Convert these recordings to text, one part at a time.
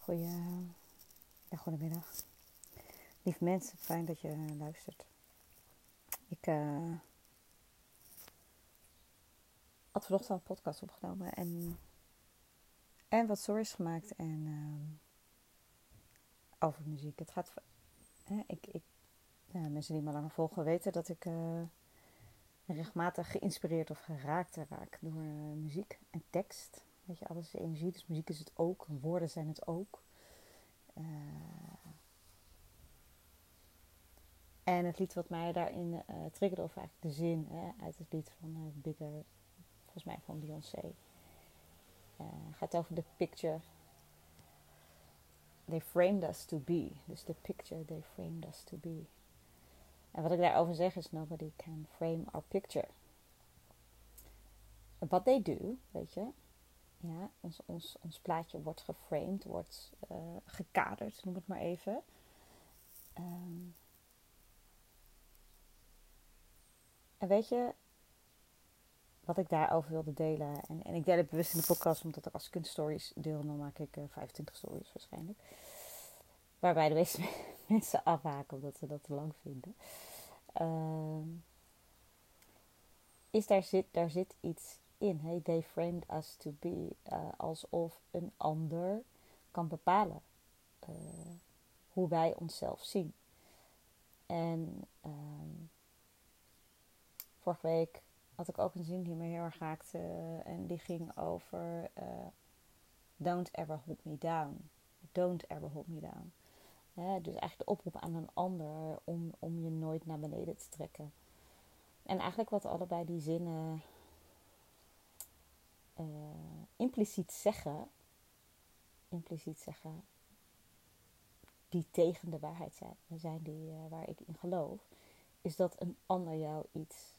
Goeie, ja, goedemiddag. Lief mensen, fijn dat je luistert. Ik uh, had vanochtend een podcast opgenomen en, en wat stories gemaakt en uh, over muziek. Het gaat, ik, ik, mensen die me langer volgen weten dat ik uh, regelmatig geïnspireerd of geraakt raak door muziek en tekst. Weet je, alles is energie, dus muziek is het ook. Woorden zijn het ook. Uh, en het lied wat mij daarin uh, triggerde, of eigenlijk de zin hè, uit het lied van uh, Bigger, volgens mij van Beyoncé, gaat over de picture they framed us to be. Dus de picture they framed us to be. En wat ik daarover zeg is: nobody can frame our picture. What they do, weet je, ja, ons, ons, ons plaatje wordt geframed, wordt uh, gekaderd, noem het maar even. Um, en weet je, wat ik daarover wilde delen, en, en ik deel het bewust in de podcast, omdat ik als kunststories deel, dan maak ik uh, 25 stories waarschijnlijk. Waarbij de meeste mensen afhaken omdat ze dat te lang vinden. Uh, is daar zit, daar zit iets in. Hey, they framed us to be. Uh, alsof een ander kan bepalen uh, hoe wij onszelf zien. En um, vorige week had ik ook een zin die me heel erg raakte. en die ging over Don't ever hold me down. Don't ever hold me down. dus eigenlijk de oproep aan een ander om, om je nooit naar beneden te trekken. En eigenlijk wat allebei die zinnen uh, impliciet zeggen, impliciet zeggen, die tegen de waarheid zijn, zijn die, uh, waar ik in geloof, is dat een ander jou iets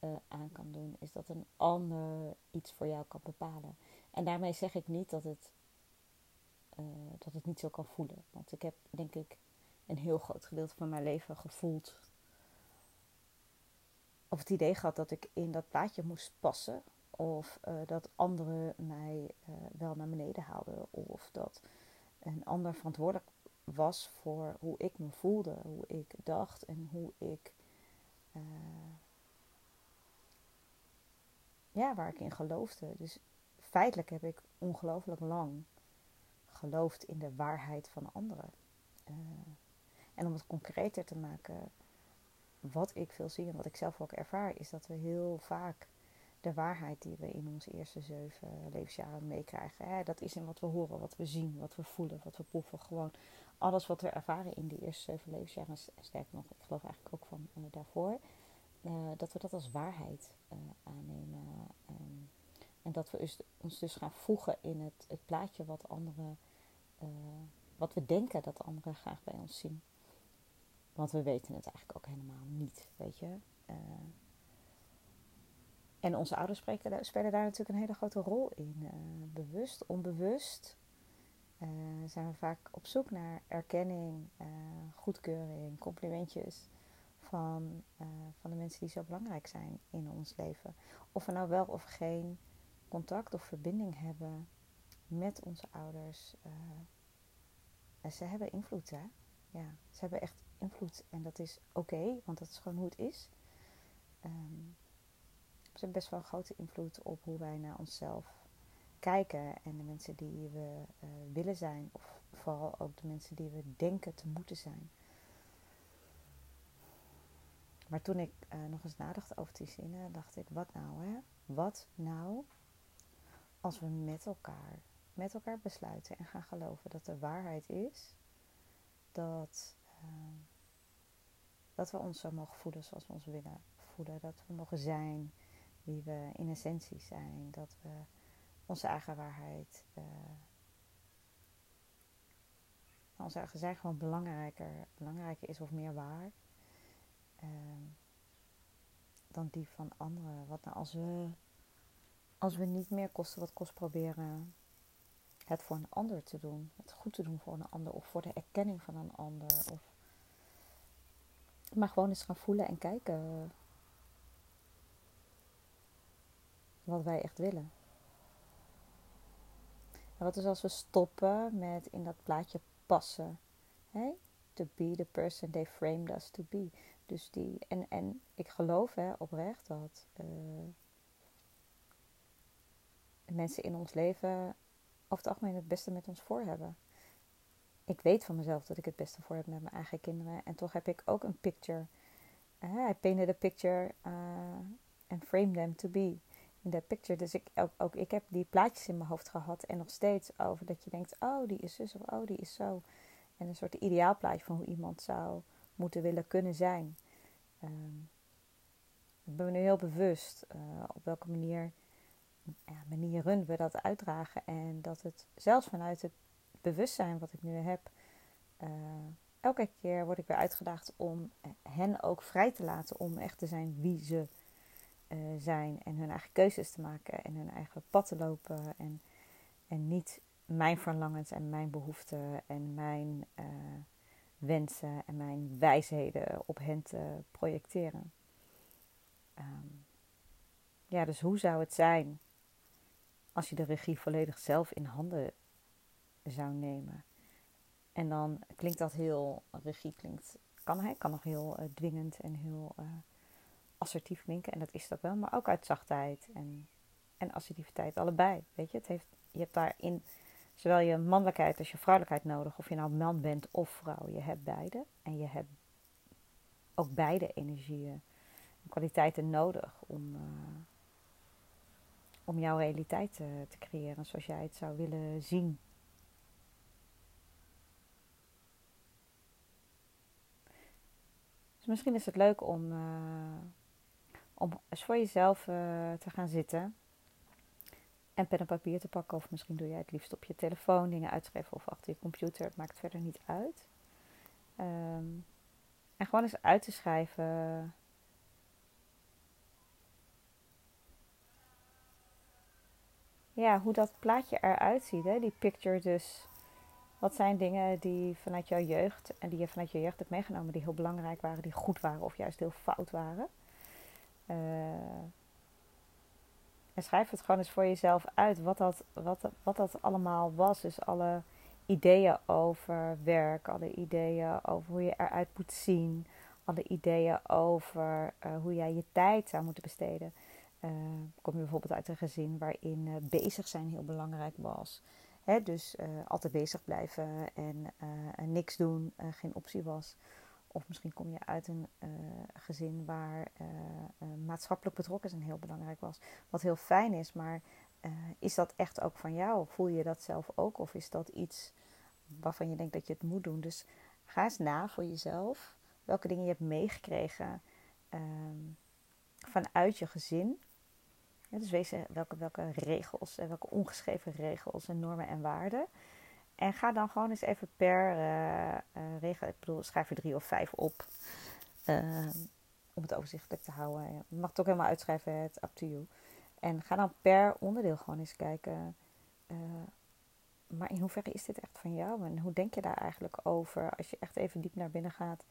uh, aan kan doen, is dat een ander iets voor jou kan bepalen. En daarmee zeg ik niet dat het, dat het niet zo kan voelen. Want ik heb denk ik een heel groot gedeelte van mijn leven gevoeld. Of het idee gehad dat ik in dat plaatje moest passen. Of uh, dat anderen mij uh, wel naar beneden haalden. Of dat een ander verantwoordelijk was voor hoe ik me voelde, hoe ik dacht en hoe ik. Uh, ja, waar ik in geloofde. Dus feitelijk heb ik ongelooflijk lang geloofd in de waarheid van anderen. en om het concreter te maken, wat ik veel zie en wat ik zelf ook ervaar, is dat we heel vaak de waarheid die we in onze eerste zeven levensjaren meekrijgen. Dat is in wat we horen, wat we zien, wat we voelen, wat we proeven. Gewoon alles wat we ervaren in die eerste zeven levensjaren. En sterker nog, ik geloof eigenlijk ook van uh, daarvoor. Uh, dat we dat als waarheid uh, aannemen. Um, en dat we dus, ons dus gaan voegen in het, het plaatje wat anderen, wat we denken dat anderen graag bij ons zien. Want we weten het eigenlijk ook helemaal niet, weet je. En onze ouders spelen daar natuurlijk een hele grote rol in. Uh, bewust, onbewust uh, zijn we vaak op zoek naar erkenning, uh, goedkeuring, complimentjes van, van de mensen die zo belangrijk zijn in ons leven. Of we nou wel of geen contact of verbinding hebben met onze ouders. ze hebben invloed, hè? Ja, ze hebben echt invloed en dat is oké, want dat is gewoon hoe het is. Um, ze hebben best wel een grote invloed op hoe wij naar onszelf kijken en de mensen die we uh, willen zijn, of vooral ook de mensen die we denken te moeten zijn. Maar toen ik uh, nog eens nadacht over die zinnen, dacht ik: wat nou, hè? Wat nou als we met elkaar, met elkaar besluiten en gaan geloven dat de waarheid is dat, uh, dat we ons zo mogen voelen zoals we ons willen voelen, dat we mogen zijn wie we in essentie zijn. Dat we onze eigen waarheid. Uh, onze eigen zijn gewoon belangrijker, belangrijker is of meer waar. Uh, dan die van anderen. Wat nou als we, als we niet meer kosten wat kost proberen het voor een ander te doen. Het goed te doen voor een ander. Of voor de erkenning van een ander. Of maar gewoon eens gaan voelen en kijken wat wij echt willen. wat is als we stoppen met in dat plaatje passen? Hey? To be the person they framed us to be. Dus die, en, en ik geloof hè, oprecht dat uh, mensen in ons leven over het algemeen het beste met ons voor hebben. Ik weet van mezelf dat ik het beste voor heb met mijn eigen kinderen. En toch heb ik ook een picture. Uh, I painted a picture uh, and framed them to be that picture. Dus ik, ook, ook ik heb die plaatjes in mijn hoofd gehad. En nog steeds over dat je denkt, oh die is zus of oh die is zo. En een soort ideaalplaatje van hoe iemand zou moeten willen kunnen zijn. Um, ik ben me nu heel bewust uh, op welke manier, ja, manieren we dat uitdragen. En dat het zelfs vanuit het bewustzijn wat ik nu heb, uh, elke keer word ik weer uitgedaagd om hen ook vrij te laten om echt te zijn wie ze uh, zijn. En hun eigen keuzes te maken en hun eigen pad te lopen. En, en niet mijn verlangens en mijn behoeften en mijn uh, wensen en mijn wijsheden op hen te projecteren. Um, ja, dus hoe zou het zijn als je de regie volledig zelf in handen zou nemen? En dan klinkt dat heel, regie klinkt, kan hij, kan nog heel uh, dwingend en heel assertief klinken. En dat is dat wel, maar ook uit zachtheid en, en assertiviteit, allebei. Weet je, het heeft, je hebt daarin zowel je mannelijkheid als je vrouwelijkheid nodig. Of je nou man bent of vrouw. Je hebt beide. En je hebt ook beide energieën en kwaliteiten nodig om, uh, om jouw realiteit te, creëren zoals jij het zou willen zien. Dus misschien is het leuk om, uh, om eens voor jezelf uh, te gaan zitten en pen en papier te pakken. Of misschien doe jij het liefst op je telefoon dingen uitschrijven of achter je computer. Het maakt verder niet uit. Um, en gewoon eens uit te schrijven. Ja, hoe dat plaatje eruit ziet. Hè? Die picture dus. Wat zijn dingen die vanuit jouw jeugd en die je vanuit je jeugd hebt meegenomen, die heel belangrijk waren, die goed waren of juist heel fout waren? Uh, en schrijf het gewoon eens voor jezelf uit wat dat, wat, wat dat allemaal was. Dus alle ideeën over werk, alle ideeën over hoe je eruit moet zien, alle ideeën over uh, hoe jij je tijd zou moeten besteden. Uh, kom je bijvoorbeeld uit een gezin waarin bezig zijn heel belangrijk was. Hè, dus altijd bezig blijven en niks doen geen optie was. Of misschien kom je uit een uh, gezin waar uh, uh, maatschappelijk betrokken zijn heel belangrijk was. Wat heel fijn is, maar is dat echt ook van jou? Voel je dat zelf ook? Of is dat iets waarvan je denkt dat je het moet doen? Dus ga eens na voor jezelf welke dingen je hebt meegekregen ehm, vanuit je gezin. Dus wees welke, welke regels en welke ongeschreven regels en normen en waarden en ga dan gewoon eens even per uh, uh, regel, ik bedoel, schrijf er drie of vijf op. Uh, om het overzichtelijk te houden. Je mag het ook helemaal uitschrijven, het up to you. En ga dan per onderdeel gewoon eens kijken. maar in hoeverre is dit echt van jou? En hoe denk je daar eigenlijk over? Als je echt even diep naar binnen gaat.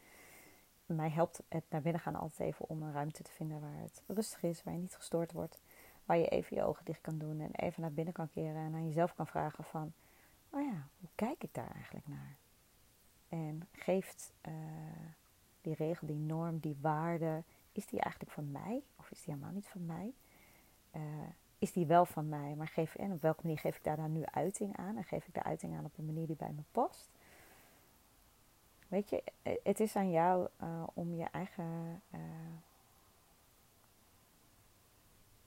Mij helpt het naar binnen gaan altijd even om een ruimte te vinden waar het rustig is, waar je niet gestoord wordt. Waar je even je ogen dicht kan doen en even naar binnen kan keren en aan jezelf kan vragen van oh ja, hoe kijk ik daar eigenlijk naar? En geeft uh, die regel, die norm, die waarde, is die eigenlijk van mij of is die helemaal niet van mij? Uh, is die wel van mij, maar geef, en op welke manier geef ik daar dan nu uiting aan? En geef ik de uiting aan op een manier die bij me past? Weet je, het is aan jou om je eigen.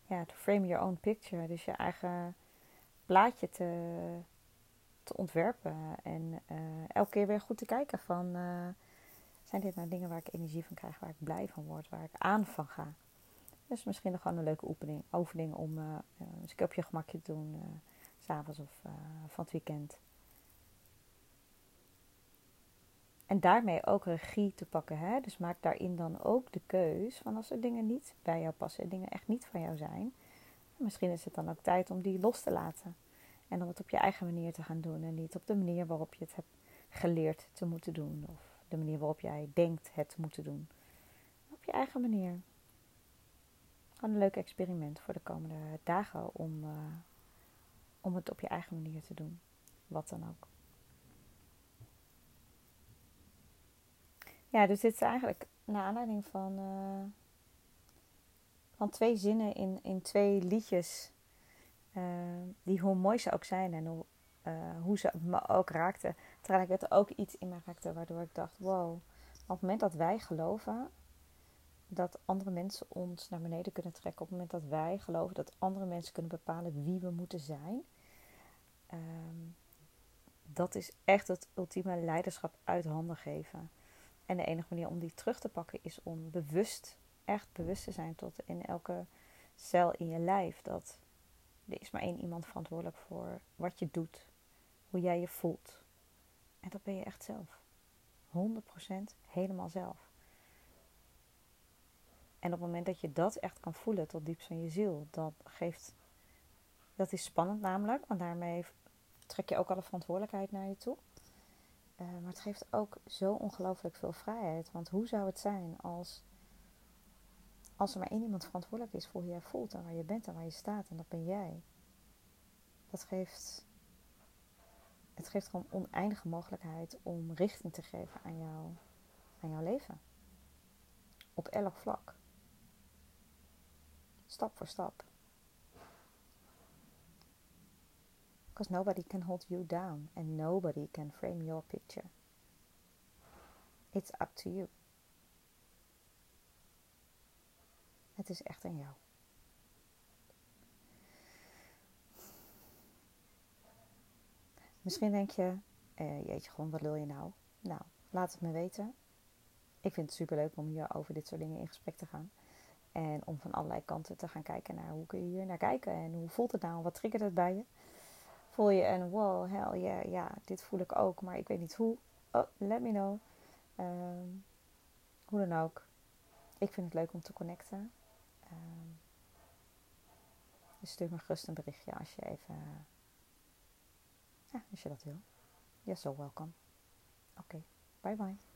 ja, to frame your own picture. Dus je eigen plaatje te, te ontwerpen. En uh, elke keer weer goed te kijken van... Uh, zijn dit nou dingen waar ik energie van krijg, waar ik blij van word, waar ik aan van ga? Dus misschien nog gewoon een leuke oefening, oefening om uh, een keer op je gemakje te doen, s s'avonds of van het weekend. En daarmee ook regie te pakken. Hè? Dus maak daarin dan ook de keus van als er dingen niet bij jou passen, dingen echt niet van jou zijn. Misschien is het dan ook tijd om die los te laten. En om het op je eigen manier te gaan doen en niet op de manier waarop je het hebt geleerd te moeten doen. Of de manier waarop jij denkt het te moeten doen. Op je eigen manier. Gewoon een leuk experiment voor de komende dagen om, uh, om het op je eigen manier te doen. Wat dan ook. Ja, dus dit is eigenlijk naar aanleiding van, uh, van twee zinnen in, in twee liedjes. Uh, die hoe mooi ze ook zijn en hoe, hoe ze me ook raakten. Tegelijkertijd ook iets in me raakte waardoor ik dacht: wow, op het moment dat wij geloven dat andere mensen ons naar beneden kunnen trekken, op het moment dat wij geloven dat andere mensen kunnen bepalen wie we moeten zijn, um, dat is echt het ultieme leiderschap uit handen geven. En de enige manier om die terug te pakken is om bewust, echt bewust te zijn tot in elke cel in je lijf. Dat er is maar één iemand verantwoordelijk voor wat je doet, hoe jij je voelt. En dat ben je echt zelf. 100% helemaal zelf. En op het moment dat je dat echt kan voelen tot diepst van je ziel, dat geeft. Dat is spannend namelijk, want daarmee trek je ook alle verantwoordelijkheid naar je toe. Uh, maar het geeft ook zo ongelooflijk veel vrijheid. Want hoe zou het zijn als, als er maar één iemand verantwoordelijk is voor hoe jij voelt en waar je bent en waar je staat en dat ben jij? Dat geeft, het geeft gewoon oneindige mogelijkheid om richting te geven aan, jou, aan jouw leven. Op elk vlak. Stap voor stap. Because nobody can hold you down and nobody can frame your picture. It's up to you. Het is echt aan jou. Misschien denk je, eh, jeetje gewoon, wat wil je nou? Nou, laat het me weten. Ik vind het super leuk om hier over dit soort dingen in gesprek te gaan. En om van allerlei kanten te gaan kijken naar hoe kun je hier naar kijken en hoe voelt het nou wat triggert het bij je voel je een wow, hell yeah, ja, dit voel ik ook, maar ik weet niet hoe. Oh, let me know. Um, hoe dan ook. Ik vind het leuk om te connecten. Um, dus stuur me gerust een berichtje als je even, ja, als je dat wil. You're so welcome. Oké, bye bye.